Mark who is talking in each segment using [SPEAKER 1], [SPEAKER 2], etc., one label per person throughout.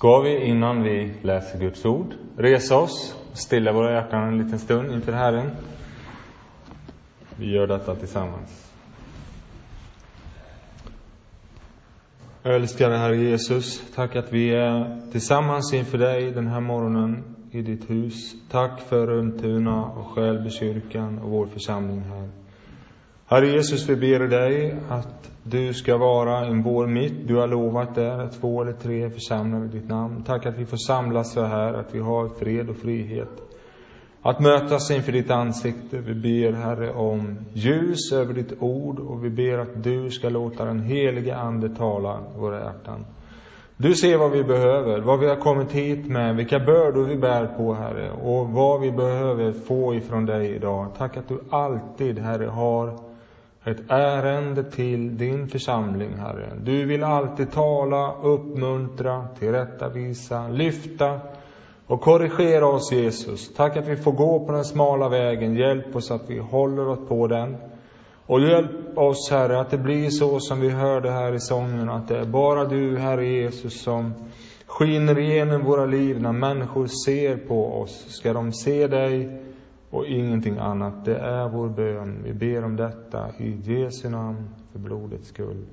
[SPEAKER 1] Ska vi innan vi läser Guds ord resa oss, stilla våra hjärtan en liten stund inför Herren? Vi gör detta tillsammans. Älskade Herre Jesus, tack att vi är tillsammans inför dig den här morgonen i ditt hus. Tack för Runtuna och Skälbykyrkan och vår församling här. Herre Jesus, vi ber dig att du ska vara en vår mitt. Du har lovat där att två eller tre församlade i ditt namn. Tack att vi får samlas så här, att vi har fred och frihet. Att mötas inför ditt ansikte. Vi ber, Herre, om ljus över ditt ord och vi ber att du ska låta den helige Ande tala i våra hjärtan. Du ser vad vi behöver, vad vi har kommit hit med, vilka bördor vi bär på, Herre, och vad vi behöver få ifrån dig idag. Tack att du alltid, Herre, har ett ärende till din församling, Herre. Du vill alltid tala, uppmuntra, tillrättavisa, lyfta och korrigera oss, Jesus. Tack att vi får gå på den smala vägen. Hjälp oss att vi håller oss på den. Och hjälp oss, Herre, att det blir så som vi hörde här i sången, att det är bara du, Herre Jesus, som skiner igenom våra liv när människor ser på oss. Ska de se dig och ingenting annat. Det är vår bön. Vi ber om detta i Jesu namn för blodets skull.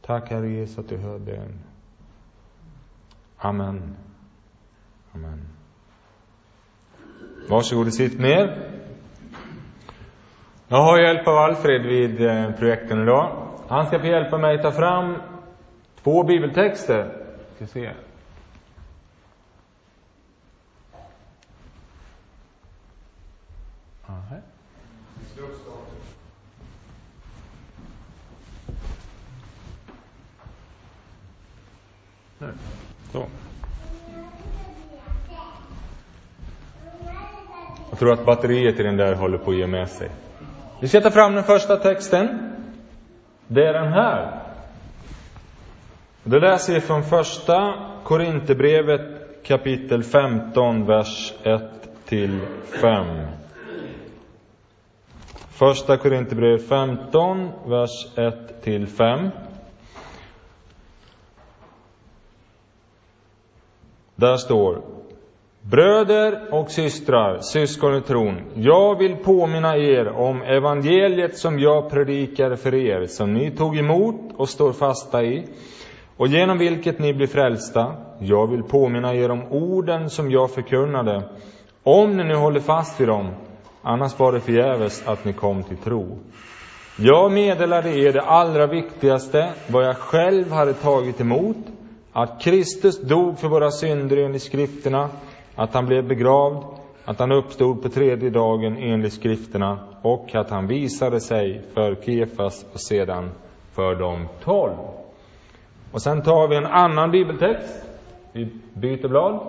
[SPEAKER 1] Tack Herre Jesus att du hör bön. Amen. Amen. Varsågod och sitt ner. Jag har hjälp av Alfred vid eh, projekten idag. Han ska få hjälpa mig att ta fram två bibeltexter. Ska se. Så. Jag tror att batteriet i den där håller på att ge med sig. Vi ska ta fram den första texten. Det är den här. Det läser vi från första Korinthierbrevet kapitel 15, vers 1 till 5. Första Korinthierbrevet 15, vers 1 till 5. Där står Bröder och systrar, syskon i tron, jag vill påminna er om evangeliet som jag predikade för er, som ni tog emot och står fasta i, och genom vilket ni blir frälsta. Jag vill påminna er om orden som jag förkunnade, om ni nu håller fast vid dem, annars var det förgäves att ni kom till tro. Jag meddelade er det allra viktigaste, vad jag själv hade tagit emot, att Kristus dog för våra synder enligt skrifterna, att han blev begravd, att han uppstod på tredje dagen enligt skrifterna och att han visade sig för Kefas och sedan för de tolv. Och sen tar vi en annan bibeltext. Vi byter blad.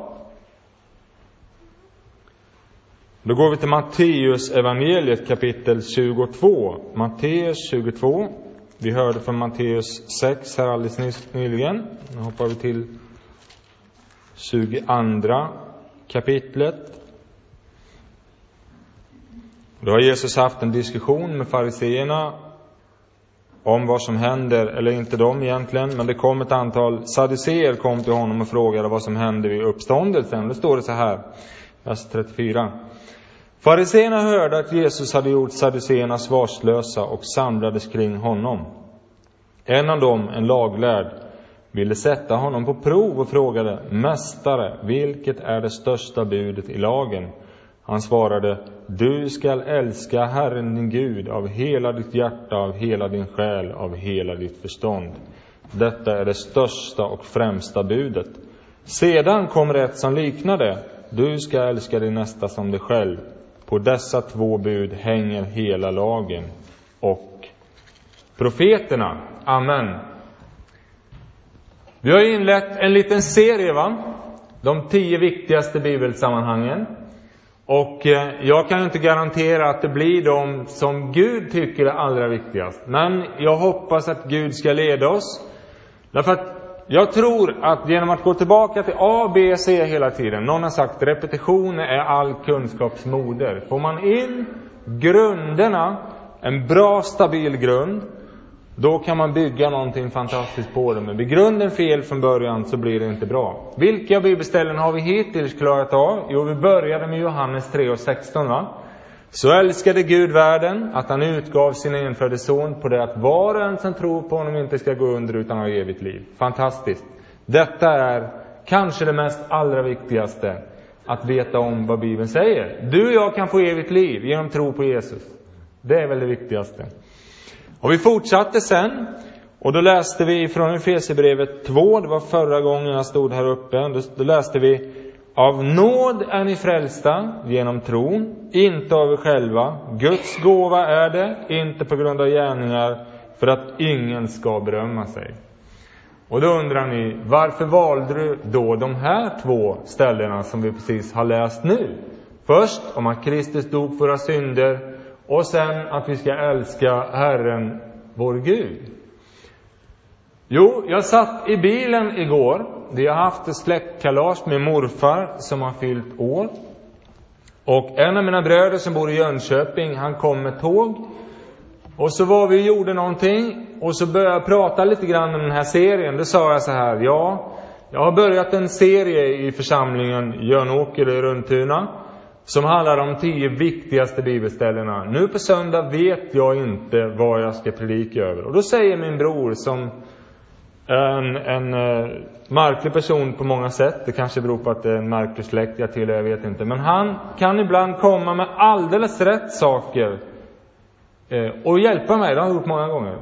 [SPEAKER 1] Då går vi till Matteus evangeliet kapitel 22. Matteus 22. Vi hörde från Matteus 6 här alldeles nyss, nyligen. Nu hoppar vi till 22 kapitlet. Då har Jesus haft en diskussion med fariseerna om vad som händer, eller inte de egentligen, men det kom ett antal saduceer kom till honom och frågade vad som hände vid uppståndelsen. Då står det så här, vers 34. Fariséerna hörde att Jesus hade gjort saduceerna svarslösa och samlades kring honom. En av dem, en laglärd, ville sätta honom på prov och frågade Mästare, vilket är det största budet i lagen? Han svarade Du skall älska Herren din Gud av hela ditt hjärta, av hela din själ, av hela ditt förstånd. Detta är det största och främsta budet. Sedan kommer ett som liknar det. Du ska älska din nästa som dig själv. På dessa två bud hänger hela lagen och profeterna. Amen. Vi har inlett en liten serie, va? De tio viktigaste bibelsammanhangen. Och eh, jag kan inte garantera att det blir de som Gud tycker är allra viktigast. Men jag hoppas att Gud ska leda oss. Därför att jag tror att genom att gå tillbaka till A, B, C hela tiden. Någon har sagt repetition är all kunskaps moder. Får man in grunderna, en bra stabil grund, då kan man bygga någonting fantastiskt på det. Men blir grunden fel från början så blir det inte bra. Vilka bibelställen har vi hittills klarat av? Jo, vi började med Johannes 3 och 16 va? Så älskade Gud världen att han utgav sin enfödde son på det att var och en som tror på honom inte ska gå under utan ha evigt liv. Fantastiskt. Detta är kanske det mest allra viktigaste att veta om vad Bibeln säger. Du och jag kan få evigt liv genom tro på Jesus. Det är väl det viktigaste. Och vi fortsatte sen. Och då läste vi från Efesierbrevet 2, det var förra gången jag stod här uppe. Då läste vi av nåd är ni frälsta genom tron, inte av er själva. Guds gåva är det, inte på grund av gärningar, för att ingen ska berömma sig. Och då undrar ni, varför valde du då de här två ställena som vi precis har läst nu? Först om att Kristus dog för våra synder och sen att vi ska älska Herren, vår Gud. Jo, jag satt i bilen igår. Vi har haft ett släktkalas med morfar som har fyllt år. Och en av mina bröder som bor i Jönköping, han kom med tåg. Och så var vi och gjorde någonting och så började jag prata lite grann om den här serien. Då sa jag så här, ja, jag har börjat en serie i församlingen Jönåker i Runtuna som handlar om tio viktigaste bibelställena. Nu på söndag vet jag inte vad jag ska predika över. Och då säger min bror som en, en uh, märklig person på många sätt. Det kanske beror på att det är en märklig släkt jag tillhör, jag vet inte. Men han kan ibland komma med alldeles rätt saker uh, och hjälpa mig. Det har han gjort många gånger.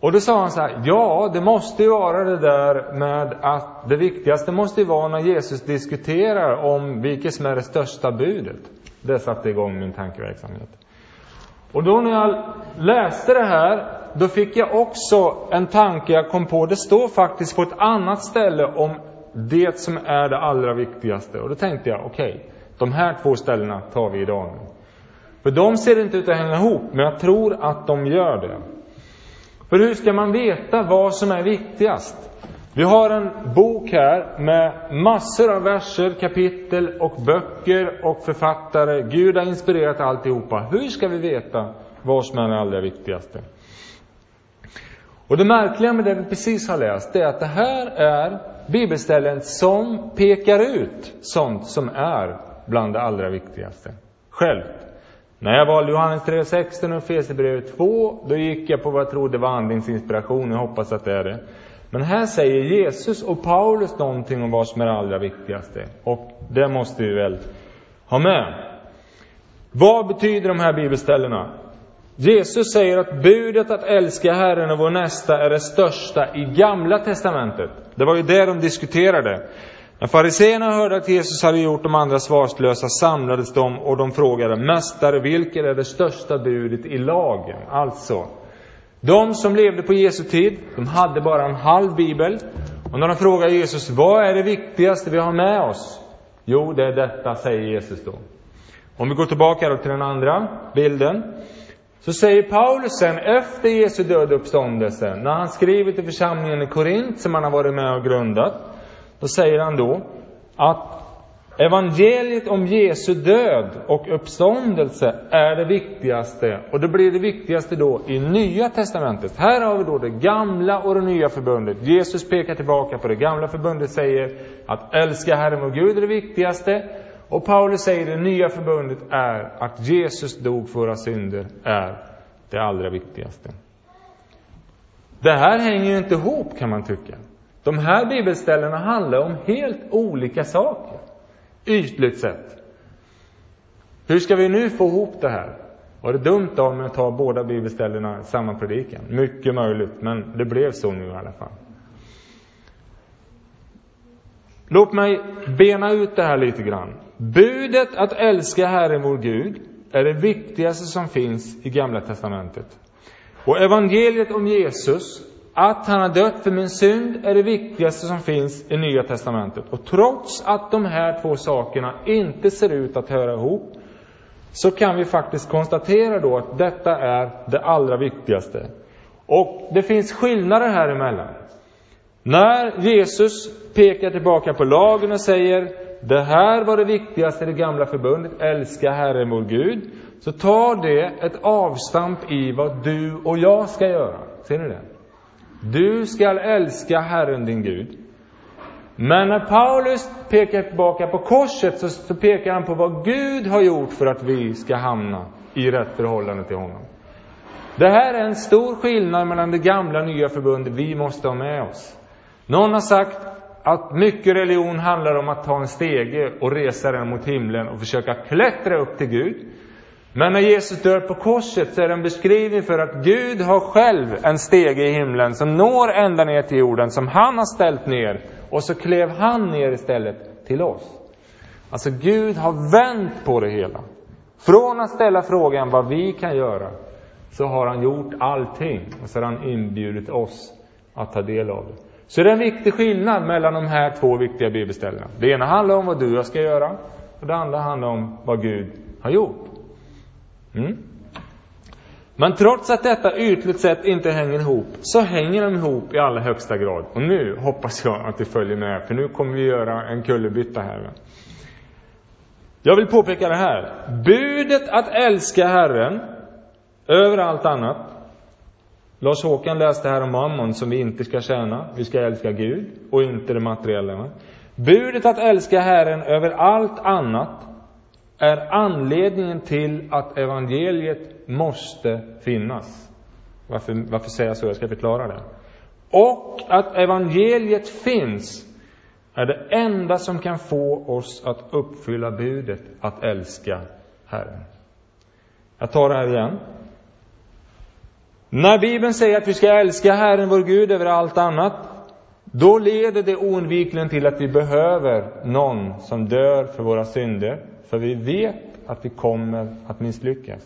[SPEAKER 1] Och då sa han så här, ja, det måste ju vara det där med att det viktigaste måste ju vara när Jesus diskuterar om vilket som är det största budet. Det satte igång min tankeverksamhet. Och då när jag läste det här, då fick jag också en tanke jag kom på. Det står faktiskt på ett annat ställe om det som är det allra viktigaste. Och då tänkte jag, okej, okay, de här två ställena tar vi idag nu. För de ser inte ut att hänga ihop, men jag tror att de gör det. För hur ska man veta vad som är viktigast? Vi har en bok här med massor av verser, kapitel och böcker och författare. Gud har inspirerat alltihopa. Hur ska vi veta vad som är det allra viktigaste? Och det märkliga med det vi precis har läst, är att det här är bibelställen som pekar ut sånt som är bland det allra viktigaste. Själv. När jag valde Johannes 3.16 och Fesebrevet 2, då gick jag på vad jag trodde var andningsinspiration. Jag hoppas att det är det. Men här säger Jesus och Paulus någonting om vad som är det allra viktigaste. Och det måste vi väl ha med. Vad betyder de här bibelställena? Jesus säger att budet att älska Herren och vår nästa är det största i Gamla Testamentet. Det var ju det de diskuterade. När fariseerna hörde att Jesus hade gjort de andra svarslösa samlades de och de frågade Mästare, vilket är det största budet i lagen? Alltså, de som levde på Jesu tid, de hade bara en halv bibel. Och när de frågar Jesus, vad är det viktigaste vi har med oss? Jo, det är detta, säger Jesus då. Om vi går tillbaka då till den andra bilden. Så säger Paulus sen efter Jesu död och uppståndelse, när han skriver till församlingen i Korint, som han har varit med och grundat. Då säger han då att evangeliet om Jesu död och uppståndelse är det viktigaste. Och det blir det viktigaste då i Nya Testamentet. Här har vi då det gamla och det nya förbundet. Jesus pekar tillbaka på det gamla förbundet, säger att älska Herren och Gud är det viktigaste. Och Paulus säger det nya förbundet är att Jesus dog för våra synder är det allra viktigaste. Det här hänger ju inte ihop kan man tycka. De här bibelställena handlar om helt olika saker, ytligt sett. Hur ska vi nu få ihop det här? Var det dumt av mig att ta båda bibelställena i samma predikan? Mycket möjligt, men det blev så nu i alla fall. Låt mig bena ut det här lite grann. Budet att älska Herren vår Gud är det viktigaste som finns i Gamla Testamentet. Och evangeliet om Jesus att han har dött för min synd är det viktigaste som finns i Nya Testamentet. Och trots att de här två sakerna inte ser ut att höra ihop, så kan vi faktiskt konstatera då att detta är det allra viktigaste. Och det finns skillnader här emellan. När Jesus pekar tillbaka på lagen och säger det här var det viktigaste i det gamla förbundet, älska Herren vår Gud, så tar det ett avstamp i vad du och jag ska göra. Ser ni det? Du skall älska Herren din Gud. Men när Paulus pekar tillbaka på korset så, så pekar han på vad Gud har gjort för att vi ska hamna i rätt förhållande till honom. Det här är en stor skillnad mellan det gamla och nya förbundet vi måste ha med oss. Någon har sagt att mycket religion handlar om att ta en stege och resa den mot himlen och försöka klättra upp till Gud. Men när Jesus dör på korset så är det en beskrivning för att Gud har själv en stege i himlen som når ända ner till jorden, som han har ställt ner. Och så klev han ner istället till oss. Alltså Gud har vänt på det hela. Från att ställa frågan vad vi kan göra, så har han gjort allting. Och så har han inbjudit oss att ta del av det. Så det är en viktig skillnad mellan de här två viktiga bibelställena. Det ena handlar om vad du och jag ska göra, och det andra handlar om vad Gud har gjort. Mm. Men trots att detta ytligt sett inte hänger ihop, så hänger de ihop i allra högsta grad. Och nu hoppas jag att du följer med, för nu kommer vi göra en kullerbytta här. Jag vill påpeka det här. Budet att älska Herren över allt annat. Lars Håkan läste här om mammon som vi inte ska tjäna. Vi ska älska Gud och inte det materiella. Budet att älska Herren över allt annat är anledningen till att evangeliet måste finnas. Varför, varför säger jag så? Jag ska förklara det. Och att evangeliet finns är det enda som kan få oss att uppfylla budet att älska Herren. Jag tar det här igen. När Bibeln säger att vi ska älska Herren vår Gud över allt annat, då leder det oundvikligen till att vi behöver någon som dör för våra synder, för vi vet att vi kommer att misslyckas.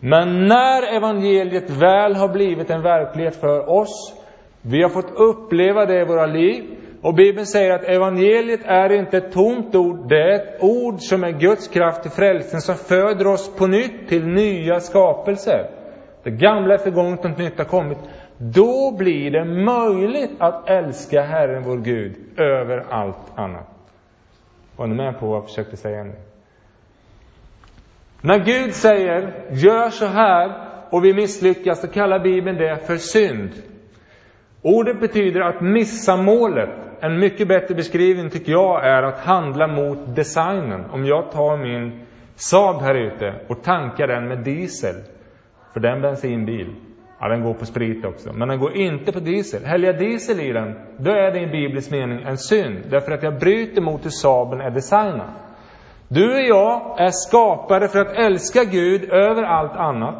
[SPEAKER 1] Men när evangeliet väl har blivit en verklighet för oss, vi har fått uppleva det i våra liv, och Bibeln säger att evangeliet är inte ett tomt ord, det är ett ord som är Guds kraft till frälsning, som föder oss på nytt till nya skapelser. Det gamla är förgånget och nytt har kommit. Då blir det möjligt att älska Herren vår Gud över allt annat. Var ni med på vad jag försökte säga nu? När Gud säger gör så här och vi misslyckas, så kallar Bibeln det för synd. Ordet betyder att missa målet. En mycket bättre beskrivning tycker jag är att handla mot designen. Om jag tar min Saab här ute och tankar den med diesel, för den bensinbil, ja den går på sprit också, men den går inte på diesel. Häller jag diesel i den, då är det i biblisk mening en synd, därför att jag bryter mot hur Saaben är designad. Du och jag är skapade för att älska Gud över allt annat.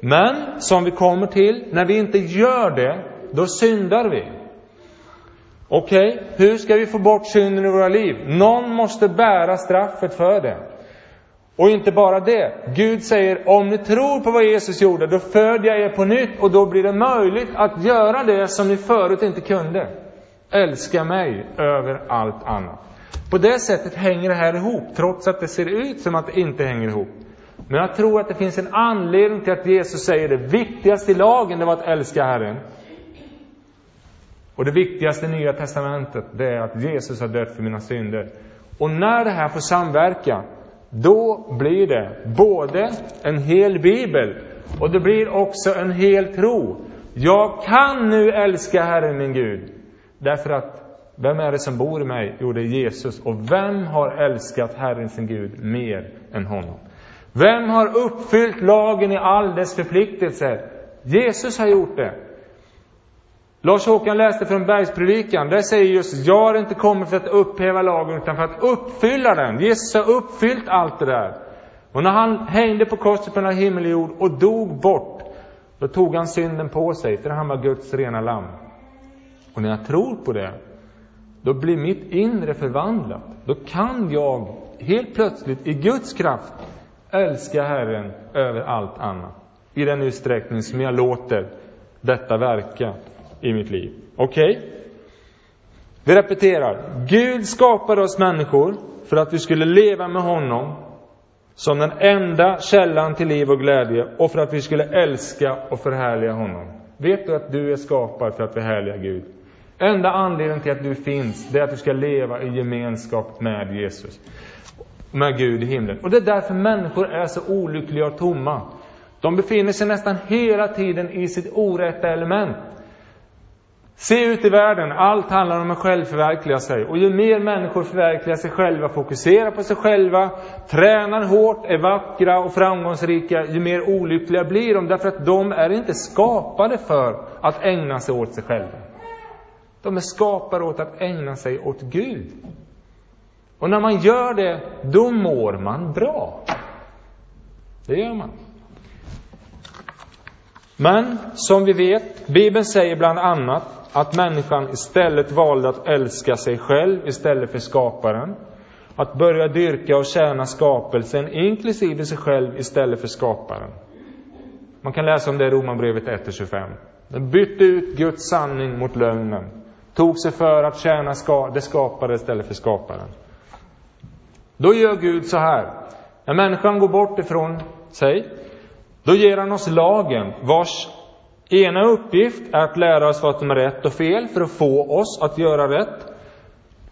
[SPEAKER 1] Men, som vi kommer till, när vi inte gör det, då syndar vi. Okej, okay, hur ska vi få bort synden i våra liv? Någon måste bära straffet för det. Och inte bara det. Gud säger, om ni tror på vad Jesus gjorde, då föder jag er på nytt och då blir det möjligt att göra det som ni förut inte kunde. Älska mig över allt annat. På det sättet hänger det här ihop, trots att det ser ut som att det inte hänger ihop. Men jag tror att det finns en anledning till att Jesus säger det viktigaste i lagen, det var att älska Herren. Och det viktigaste i Nya Testamentet, det är att Jesus har dött för mina synder. Och när det här får samverka, då blir det både en hel bibel och det blir också en hel tro. Jag kan nu älska Herren min Gud. Därför att, vem är det som bor i mig? Jo, det är Jesus. Och vem har älskat Herren sin Gud mer än honom? Vem har uppfyllt lagen i all dess förpliktelser? Jesus har gjort det. Lars Håkan läste från Bergspredikan. Där säger Jesus, jag har inte kommit för att upphäva lagen, utan för att uppfylla den. Jesus har uppfyllt allt det där. Och när han hängde på korset mellan himmel och jord och dog bort, då tog han synden på sig, för han var Guds rena lamm. Och när jag tror på det, då blir mitt inre förvandlat. Då kan jag helt plötsligt i Guds kraft älska Herren över allt annat. I den utsträckning som jag låter detta verka i mitt liv. Okej? Okay? Vi repeterar. Gud skapade oss människor för att vi skulle leva med honom som den enda källan till liv och glädje och för att vi skulle älska och förhärliga honom. Vet du att du är skapad för att förhärliga Gud? Enda anledningen till att du finns, det är att du ska leva i gemenskap med Jesus. Med Gud i himlen. Och det är därför människor är så olyckliga och tomma. De befinner sig nästan hela tiden i sitt orätta element. Se ut i världen, allt handlar om att självförverkliga sig. Och ju mer människor förverkligar sig själva, fokuserar på sig själva, tränar hårt, är vackra och framgångsrika, ju mer olyckliga blir de. Därför att de är inte skapade för att ägna sig åt sig själva. De är skapade åt att ägna sig åt Gud. Och när man gör det, då mår man bra. Det gör man. Men som vi vet, Bibeln säger bland annat att människan istället valde att älska sig själv istället för skaparen. Att börja dyrka och tjäna skapelsen, inklusive sig själv, istället för skaparen. Man kan läsa om det i Romarbrevet 1-25. Den bytte ut Guds sanning mot lögnen. Tog sig för att tjäna det skapade istället för skaparen. Då gör Gud så här. När människan går bort ifrån sig, då ger han oss lagen, vars ena uppgift är att lära oss vad som är rätt och fel för att få oss att göra rätt.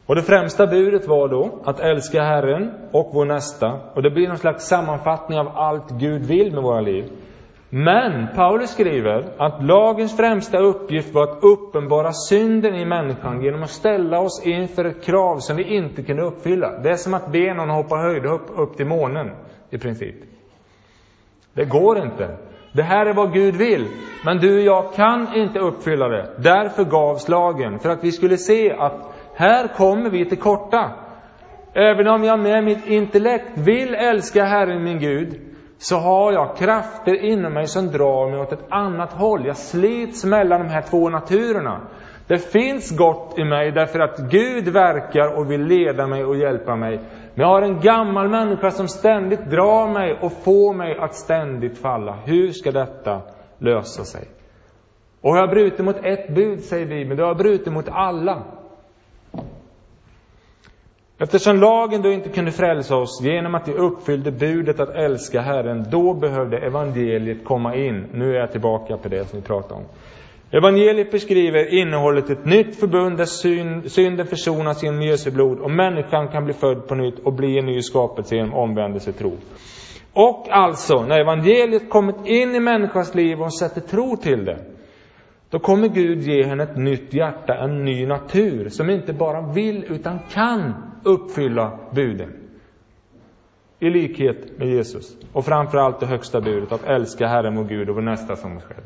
[SPEAKER 1] Och det främsta budet var då att älska Herren och vår nästa. Och det blir någon slags sammanfattning av allt Gud vill med våra liv. Men Paulus skriver att lagens främsta uppgift var att uppenbara synden i människan genom att ställa oss inför ett krav som vi inte kunde uppfylla. Det är som att be någon hoppa höjdhopp upp till månen, i princip. Det går inte. Det här är vad Gud vill. Men du och jag kan inte uppfylla det. Därför gavs lagen. För att vi skulle se att här kommer vi till korta. Även om jag med mitt intellekt vill älska Herren min Gud, så har jag krafter inom mig som drar mig åt ett annat håll. Jag slits mellan de här två naturerna. Det finns gott i mig därför att Gud verkar och vill leda mig och hjälpa mig. Men jag har en gammal människa som ständigt drar mig och får mig att ständigt falla. Hur ska detta lösa sig? Och har jag brutit mot ett bud, säger Bibeln, då har jag brutit mot alla. Eftersom lagen då inte kunde frälsa oss genom att vi uppfyllde budet att älska Herren, då behövde evangeliet komma in. Nu är jag tillbaka på det som vi pratade om. Evangeliet beskriver innehållet i ett nytt förbund där synden försonas genom Jesu blod och människan kan bli född på nytt och bli en ny skapelse genom omvändelse tro. Och alltså, när evangeliet kommit in i människans liv och hon sätter tro till det, då kommer Gud ge henne ett nytt hjärta, en ny natur, som inte bara vill utan kan uppfylla buden. I likhet med Jesus. Och framför allt det högsta budet, att älska Herren vår Gud och vår nästa som oss själv.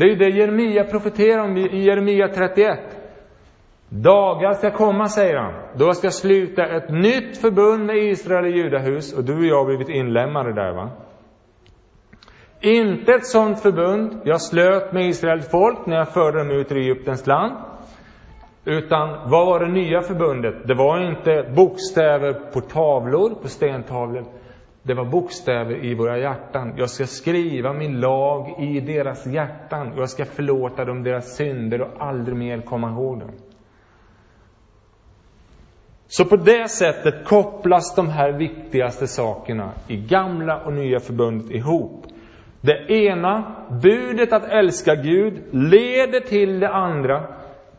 [SPEAKER 1] Det är ju det Jeremia profeterar om i Jeremia 31. Dagar ska komma, säger han, då jag ska sluta ett nytt förbund med Israel och Judahus, och du och jag har blivit inlemmade där, va? Inte ett sådant förbund jag slöt med Israels folk när jag förde dem ut ur Egyptens land. Utan vad var det nya förbundet? Det var inte bokstäver på tavlor, på stentavlor. Det var bokstäver i våra hjärtan. Jag ska skriva min lag i deras hjärtan och jag ska förlåta dem deras synder och aldrig mer komma ihåg dem. Så på det sättet kopplas de här viktigaste sakerna i gamla och nya förbundet ihop. Det ena, budet att älska Gud, leder till det andra,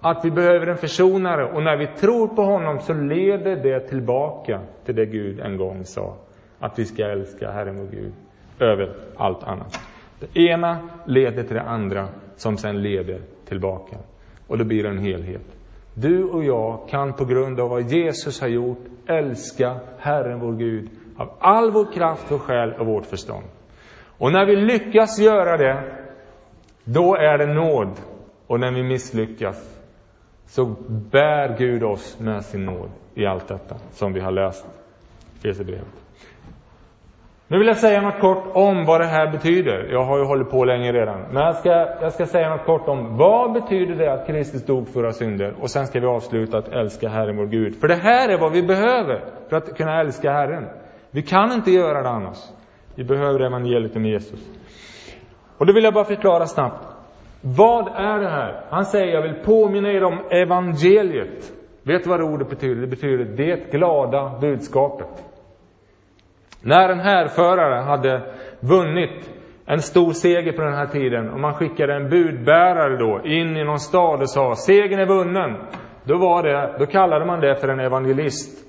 [SPEAKER 1] att vi behöver en försonare. Och när vi tror på honom så leder det tillbaka till det Gud en gång sa att vi ska älska Herren vår Gud över allt annat. Det ena leder till det andra som sen leder tillbaka. Och då blir det en helhet. Du och jag kan på grund av vad Jesus har gjort älska Herren vår Gud av all vår kraft, vår själ och vårt förstånd. Och när vi lyckas göra det, då är det nåd. Och när vi misslyckas, så bär Gud oss med sin nåd i allt detta som vi har läst i Efesierbrevet. Nu vill jag säga något kort om vad det här betyder. Jag har ju hållit på länge redan. Men jag ska, jag ska säga något kort om vad betyder det att Kristus dog för våra synder? Och sen ska vi avsluta att älska Herren vår Gud. För det här är vad vi behöver för att kunna älska Herren. Vi kan inte göra det annars. Vi behöver evangeliet om Jesus. Och då vill jag bara förklara snabbt. Vad är det här? Han säger, jag vill påminna er om evangeliet. Vet du vad det ordet betyder? Det betyder det glada budskapet. När en härförare hade vunnit en stor seger på den här tiden och man skickade en budbärare då in i någon stad och sa segern är vunnen. Då, var det, då kallade man det för en evangelist.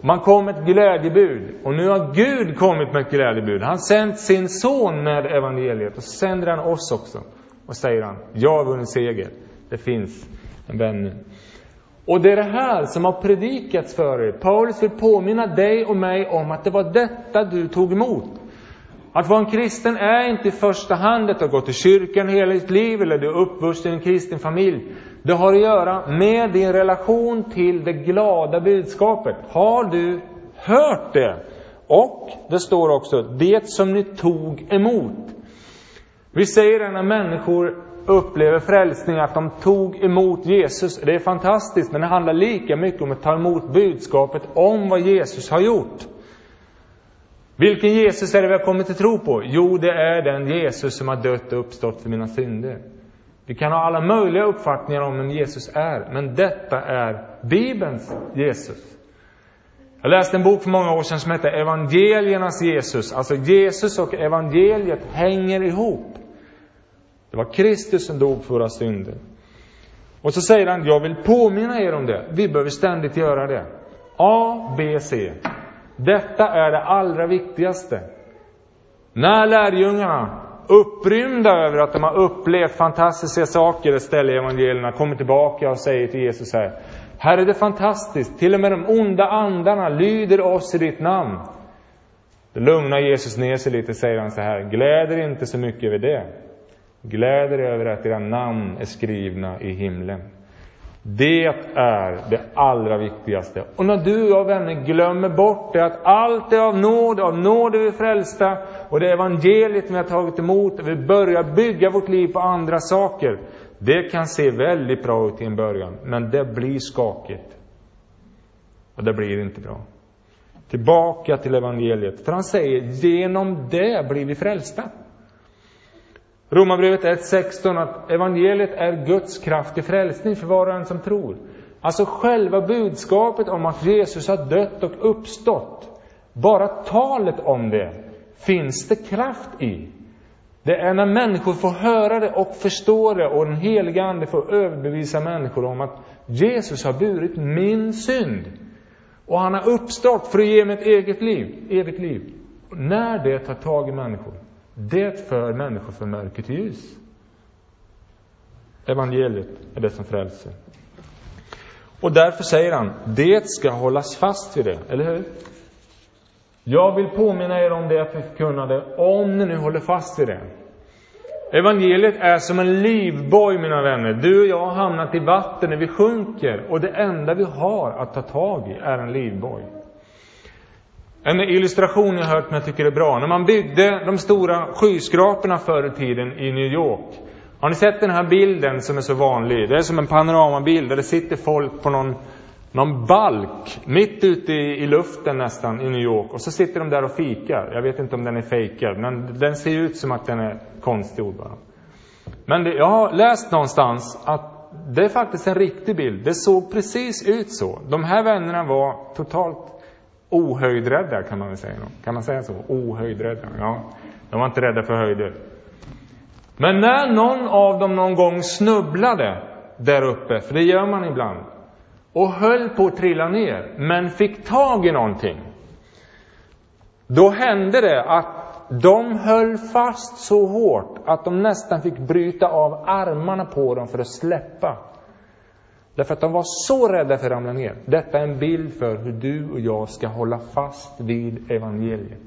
[SPEAKER 1] Man kom med ett glädjebud. Och nu har Gud kommit med ett glädjebud. Han sänt sin son med evangeliet. Och så sänder han oss också. Och säger han, jag har vunnit seger. Det finns en vän och det är det här som har predikats för er. Paulus vill påminna dig och mig om att det var detta du tog emot. Att vara en kristen är inte i första hand att du har gått i kyrkan hela ditt liv eller du är uppvuxen i en kristen familj. Det har att göra med din relation till det glada budskapet. Har du hört det? Och det står också, det som ni tog emot. Vi säger det när människor upplever frälsning, att de tog emot Jesus. Det är fantastiskt, men det handlar lika mycket om att ta emot budskapet om vad Jesus har gjort. Vilken Jesus är det vi har kommit till tro på? Jo, det är den Jesus som har dött och uppstått för mina synder. Vi kan ha alla möjliga uppfattningar om vem Jesus är, men detta är Bibelns Jesus. Jag läste en bok för många år sedan som hette Evangeliernas Jesus. Alltså Jesus och evangeliet hänger ihop. Det var Kristus som dog för våra synder. Och så säger han, jag vill påminna er om det. Vi behöver ständigt göra det. A, B, C. Detta är det allra viktigaste. När lärjungarna, upprymda över att de har upplevt fantastiska saker, ett ställe i evangelierna, kommer tillbaka och säger till Jesus här, Herre, det är fantastiskt. Till och med de onda andarna lyder oss i ditt namn. Då lugnar Jesus ner sig lite, säger han så här, gläder inte så mycket över det. Gläder över att era namn är skrivna i himlen. Det är det allra viktigaste. Och när du och jag vänner glömmer bort det, att allt är av nåd, av nåd är vi frälsta, och det är evangeliet vi har tagit emot, och vi börjar bygga vårt liv på andra saker. Det kan se väldigt bra ut i en början, men det blir skakigt. Och det blir inte bra. Tillbaka till evangeliet. För han säger, genom det blir vi frälsta. Romarbrevet 1.16 att evangeliet är Guds kraft till frälsning för var och en som tror. Alltså själva budskapet om att Jesus har dött och uppstått. Bara talet om det finns det kraft i. Det är när människor får höra det och förstår det och den heliga Ande får överbevisa människor om att Jesus har burit min synd. Och han har uppstått för att ge mig ett eget liv, evigt liv. Och när det tar tag i människor, det för människor från mörker till ljus. Evangeliet är det som frälser. Och därför säger han, det ska hållas fast vid det, eller hur? Jag vill påminna er om det jag förkunnade, om ni nu håller fast vid det. Evangeliet är som en livboj, mina vänner. Du och jag har hamnat i vatten när vi sjunker och det enda vi har att ta tag i är en livboj. En illustration jag hört som jag tycker är bra. När man byggde de stora skyskraporna förr i tiden i New York. Har ni sett den här bilden som är så vanlig? Det är som en panoramabild där det sitter folk på någon, någon balk mitt ute i, i luften nästan i New York. Och så sitter de där och fikar. Jag vet inte om den är fejkad, men den ser ut som att den är konstgjord bara. Men det, jag har läst någonstans att det är faktiskt en riktig bild. Det såg precis ut så. De här vännerna var totalt ohöjdrädda kan man väl säga. Kan man säga så? Ohöjdrädda? Ja, de var inte rädda för höjder. Men när någon av dem någon gång snubblade där uppe, för det gör man ibland, och höll på att trilla ner, men fick tag i någonting. Då hände det att de höll fast så hårt att de nästan fick bryta av armarna på dem för att släppa. Därför att de var så rädda för att ramla ner. Detta är en bild för hur du och jag ska hålla fast vid evangeliet.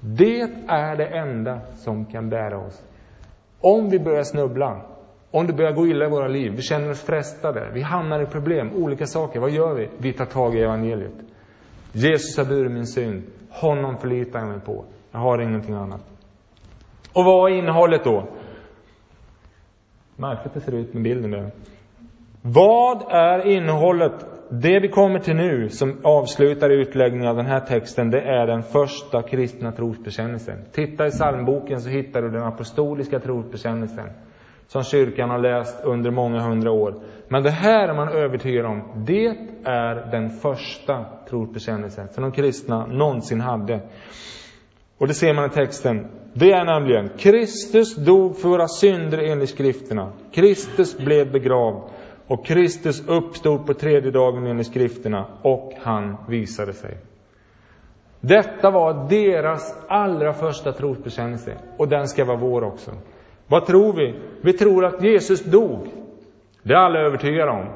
[SPEAKER 1] Det är det enda som kan bära oss. Om vi börjar snubbla, om det börjar gå illa i våra liv, vi känner oss frestade, vi hamnar i problem, olika saker, vad gör vi? Vi tar tag i evangeliet. Jesus har burit min synd, honom förlitar jag mig på. Jag har ingenting annat. Och vad är innehållet då? Märkligt det ser ut med bilden där. Vad är innehållet? Det vi kommer till nu, som avslutar utläggningen av den här texten, det är den första kristna trosbekännelsen. Titta i psalmboken så hittar du den apostoliska trosbekännelsen, som kyrkan har läst under många hundra år. Men det här är man övertygad om, det är den första trosbekännelsen som de kristna någonsin hade. Och det ser man i texten. Det är nämligen, Kristus dog för våra synder enligt skrifterna. Kristus blev begravd och Kristus uppstod på tredje dagen enligt skrifterna och han visade sig. Detta var deras allra första trosbekännelse och den ska vara vår också. Vad tror vi? Vi tror att Jesus dog. Det är alla övertygade om.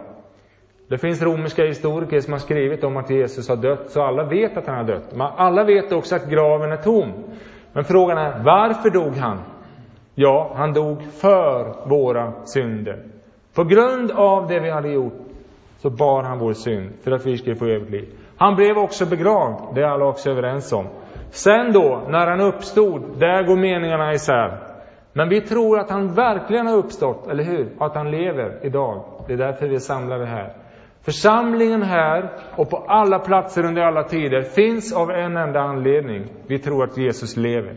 [SPEAKER 1] Det finns romerska historiker som har skrivit om att Jesus har dött, så alla vet att han har dött. Men alla vet också att graven är tom. Men frågan är, varför dog han? Ja, han dog för våra synder. På grund av det vi hade gjort så bar han vår synd för att vi skulle få evigt liv. Han blev också begravd, det är alla också överens om. Sen då, när han uppstod, där går meningarna isär. Men vi tror att han verkligen har uppstått, eller hur? Och att han lever idag. Det är därför vi är samlade här. Församlingen här och på alla platser under alla tider finns av en enda anledning. Vi tror att Jesus lever.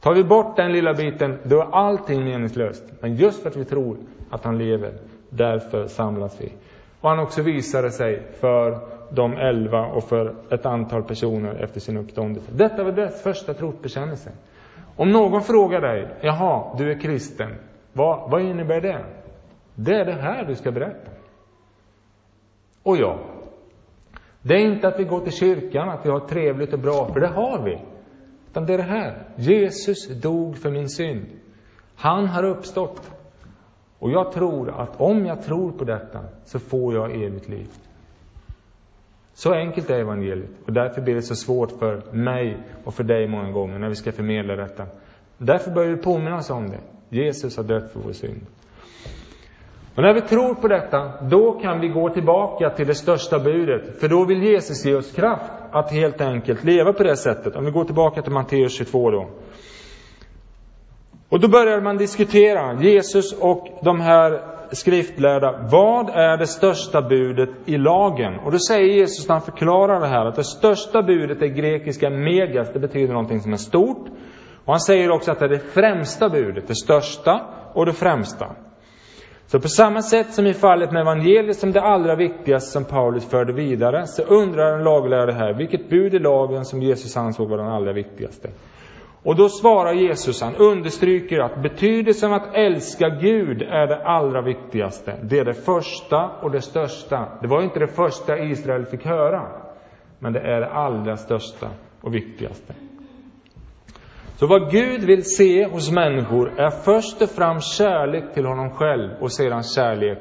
[SPEAKER 1] Tar vi bort den lilla biten, då är allting meningslöst. Men just för att vi tror att han lever, därför samlas vi. Och han också visade sig för de elva och för ett antal personer efter sin uppståndelse. Detta var deras första trosbekännelse. Om någon frågar dig, jaha, du är kristen, vad, vad innebär det? Det är det här du ska berätta. Och ja, det är inte att vi går till kyrkan, att vi har trevligt och bra, för det har vi. Utan det är det här. Jesus dog för min synd. Han har uppstått. Och jag tror att om jag tror på detta så får jag evigt liv. Så enkelt är evangeliet. Och därför blir det så svårt för mig och för dig många gånger när vi ska förmedla detta. Därför bör vi påminna oss om det. Jesus har dött för vår synd. Och när vi tror på detta, då kan vi gå tillbaka till det största budet. För då vill Jesus ge oss kraft att helt enkelt leva på det sättet. Om vi går tillbaka till Matteus 22 då. Och då börjar man diskutera, Jesus och de här skriftlärda, vad är det största budet i lagen? Och då säger Jesus när han förklarar det här att det största budet är grekiska megas, det betyder någonting som är stort. Och han säger också att det är det främsta budet, det största och det främsta. Så på samma sätt som i fallet med evangeliet som det allra viktigaste som Paulus förde vidare, så undrar en laglärare här, vilket bud i lagen som Jesus ansåg var den allra viktigaste? Och då svarar Jesus, han understryker att betydelsen av att älska Gud är det allra viktigaste. Det är det första och det största. Det var inte det första Israel fick höra, men det är det allra största och viktigaste. Så vad Gud vill se hos människor är först och främst kärlek till honom själv och sedan kärlek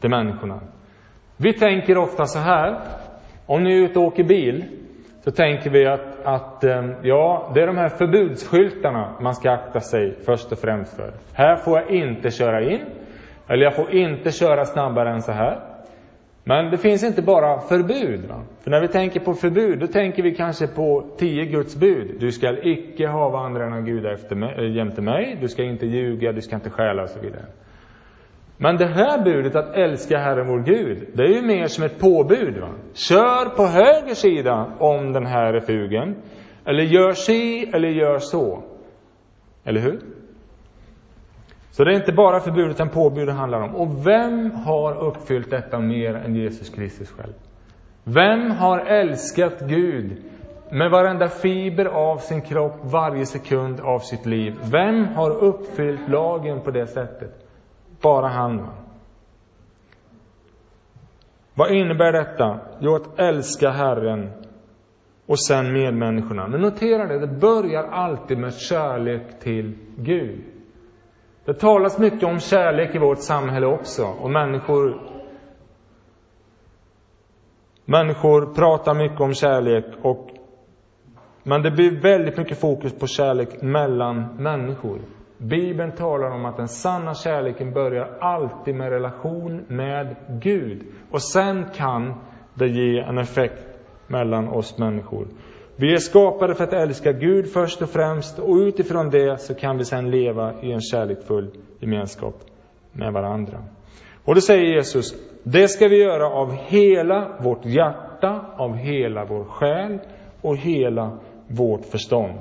[SPEAKER 1] till människorna. Vi tänker ofta så här, om ni är ute och åker bil, så tänker vi att, att ehm, ja, det är de här förbudsskyltarna man ska akta sig först och främst för. Här får jag inte köra in, eller jag får inte köra snabbare än så här. Men det finns inte bara förbud. Va? För när vi tänker på förbud, då tänker vi kanske på tio Guds bud. Du ska icke ha andra än gudar efter mig, eh, jämte mig, du ska inte ljuga, du ska inte stjäla och så vidare. Men det här budet att älska Herren vår Gud, det är ju mer som ett påbud. Va? Kör på höger sida om den här refugen. Eller gör si, eller gör så. Eller hur? Så det är inte bara förbud utan påbud det handlar om. Och vem har uppfyllt detta mer än Jesus Kristus själv? Vem har älskat Gud med varenda fiber av sin kropp, varje sekund av sitt liv? Vem har uppfyllt lagen på det sättet? Bara han. Vad innebär detta? Jo, att älska Herren och sen medmänniskorna. Men notera det, det börjar alltid med kärlek till Gud. Det talas mycket om kärlek i vårt samhälle också, och människor Människor pratar mycket om kärlek, och, men det blir väldigt mycket fokus på kärlek mellan människor. Bibeln talar om att den sanna kärleken börjar alltid med relation med Gud. Och sen kan det ge en effekt mellan oss människor. Vi är skapade för att älska Gud först och främst och utifrån det så kan vi sedan leva i en kärleksfull gemenskap med varandra. Och då säger Jesus, det ska vi göra av hela vårt hjärta, av hela vår själ och hela vårt förstånd.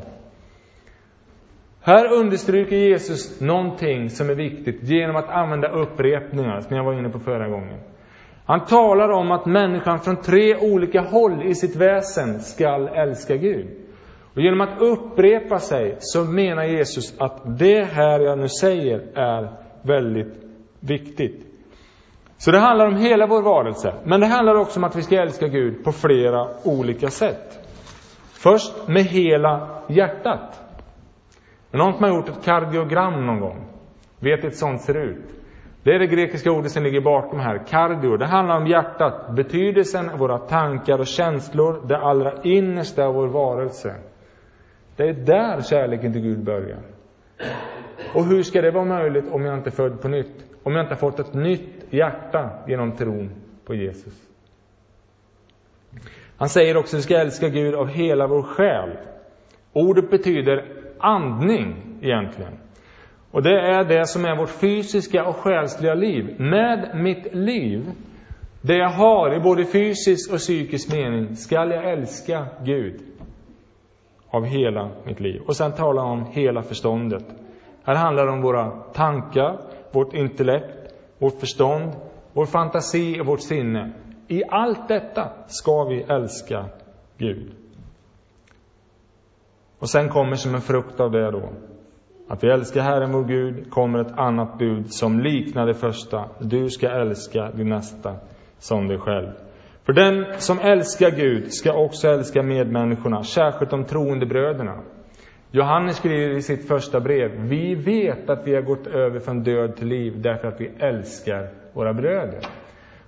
[SPEAKER 1] Här understryker Jesus någonting som är viktigt genom att använda upprepningar, som jag var inne på förra gången. Han talar om att människan från tre olika håll i sitt väsen skall älska Gud. Och genom att upprepa sig så menar Jesus att det här jag nu säger är väldigt viktigt. Så det handlar om hela vår varelse. Men det handlar också om att vi ska älska Gud på flera olika sätt. Först med hela hjärtat. Någon som har gjort ett kardiogram någon gång vet hur ett sånt ser ut. Det är det grekiska ordet som ligger bakom här, kardio. Det handlar om hjärtat, betydelsen av våra tankar och känslor, det allra innersta av vår varelse. Det är där kärleken till Gud börjar. Och hur ska det vara möjligt om jag inte är född på nytt? Om jag inte har fått ett nytt hjärta genom tron på Jesus? Han säger också att vi ska älska Gud av hela vår själ. Ordet betyder andning egentligen. Och det är det som är vårt fysiska och själsliga liv. Med mitt liv, det jag har i både fysisk och psykisk mening, skall jag älska Gud av hela mitt liv. Och sen talar han om hela förståndet. Här handlar det om våra tankar, vårt intellekt, vårt förstånd, vår fantasi och vårt sinne. I allt detta ska vi älska Gud. Och sen kommer som en frukt av det då, att vi älskar Herren vår Gud, kommer ett annat bud som liknar det första. Du ska älska din nästa som dig själv. För den som älskar Gud ska också älska medmänniskorna, särskilt de troende bröderna. Johannes skriver i sitt första brev, vi vet att vi har gått över från död till liv därför att vi älskar våra bröder.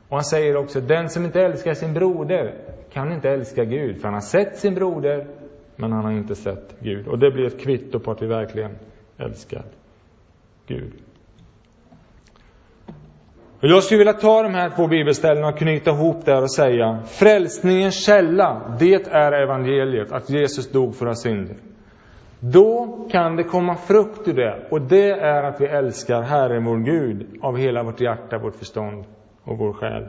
[SPEAKER 1] Och han säger också, den som inte älskar sin broder kan inte älska Gud, för han har sett sin broder, men han har inte sett Gud. Och det blir ett kvitto på att vi verkligen älskar Gud. Och jag skulle vilja ta de här två bibelställena och knyta ihop det och säga, frälsningens källa, det är evangeliet, att Jesus dog för våra synder. Då kan det komma frukt ur det, och det är att vi älskar Herren vår Gud av hela vårt hjärta, vårt förstånd och vår själ.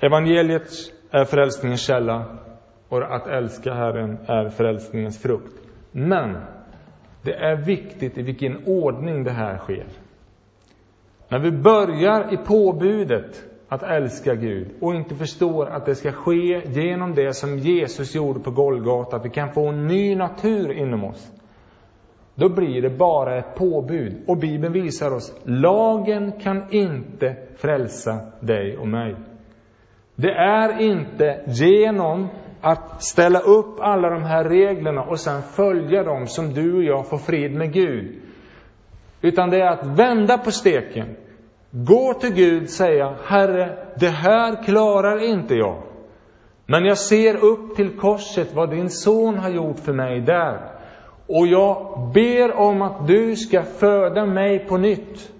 [SPEAKER 1] Evangeliet är frälsningens källa och att älska Herren är frälsningens frukt. Men det är viktigt i vilken ordning det här sker. När vi börjar i påbudet att älska Gud och inte förstår att det ska ske genom det som Jesus gjorde på Golgata, att vi kan få en ny natur inom oss. Då blir det bara ett påbud. Och Bibeln visar oss, lagen kan inte frälsa dig och mig. Det är inte genom att ställa upp alla de här reglerna och sen följa dem som du och jag får frid med Gud. Utan det är att vända på steken. Gå till Gud och säga, Herre, det här klarar inte jag. Men jag ser upp till korset, vad din son har gjort för mig där. Och jag ber om att du ska föda mig på nytt.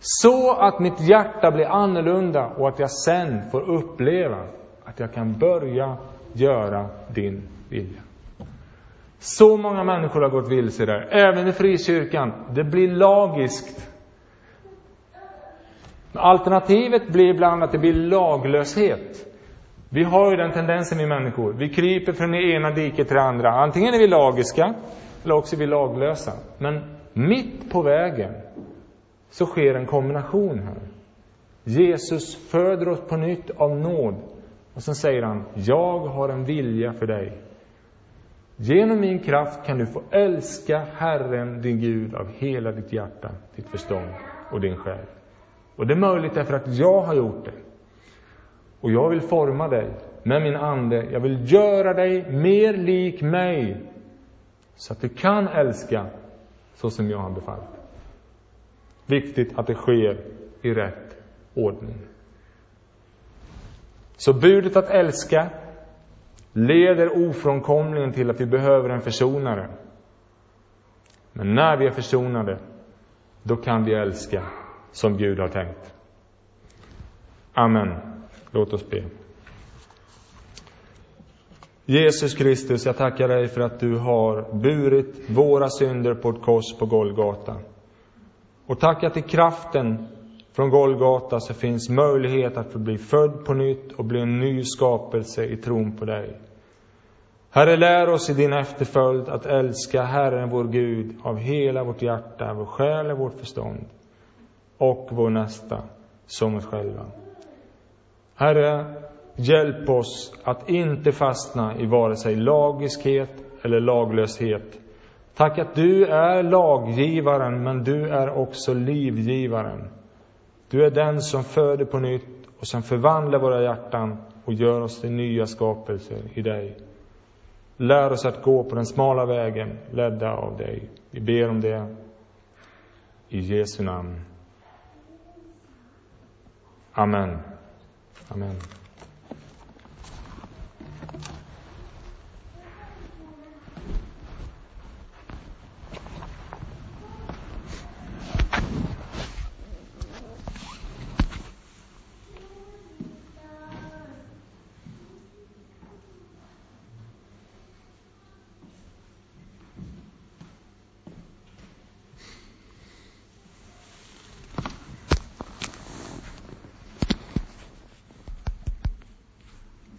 [SPEAKER 1] Så att mitt hjärta blir annorlunda och att jag sen får uppleva att jag kan börja göra din vilja. Så många människor har gått vilse där, även i frikyrkan. Det blir lagiskt. Alternativet blir ibland att det blir laglöshet. Vi har ju den tendensen vi människor. Vi kryper från det ena diket till det andra. Antingen är vi lagiska, eller också är vi laglösa. Men mitt på vägen så sker en kombination här. Jesus föder oss på nytt av nåd och sen säger han, jag har en vilja för dig. Genom min kraft kan du få älska Herren, din Gud, av hela ditt hjärta, ditt förstånd och din själ. Och det är möjligt därför att jag har gjort det. Och jag vill forma dig med min ande. Jag vill göra dig mer lik mig. Så att du kan älska så som jag har befallt. Viktigt att det sker i rätt ordning. Så budet att älska leder ofrånkomligen till att vi behöver en försonare. Men när vi är försonade, då kan vi älska som Gud har tänkt. Amen. Låt oss be. Jesus Kristus, jag tackar dig för att du har burit våra synder på ett kors på Golgata. Och tack att i kraften från Golgata så finns möjlighet att få bli född på nytt och bli en ny skapelse i tron på dig. Herre, lär oss i din efterföljd att älska Herren vår Gud av hela vårt hjärta, vår själ och vårt förstånd och vår nästa som oss själva. Herre, hjälp oss att inte fastna i vare sig lagiskhet eller laglöshet. Tack att du är laggivaren, men du är också livgivaren. Du är den som föder på nytt och som förvandlar våra hjärtan och gör oss till nya skapelser i dig. Lär oss att gå på den smala vägen, ledda av dig. Vi ber om det. I Jesu namn. Amen. Amen.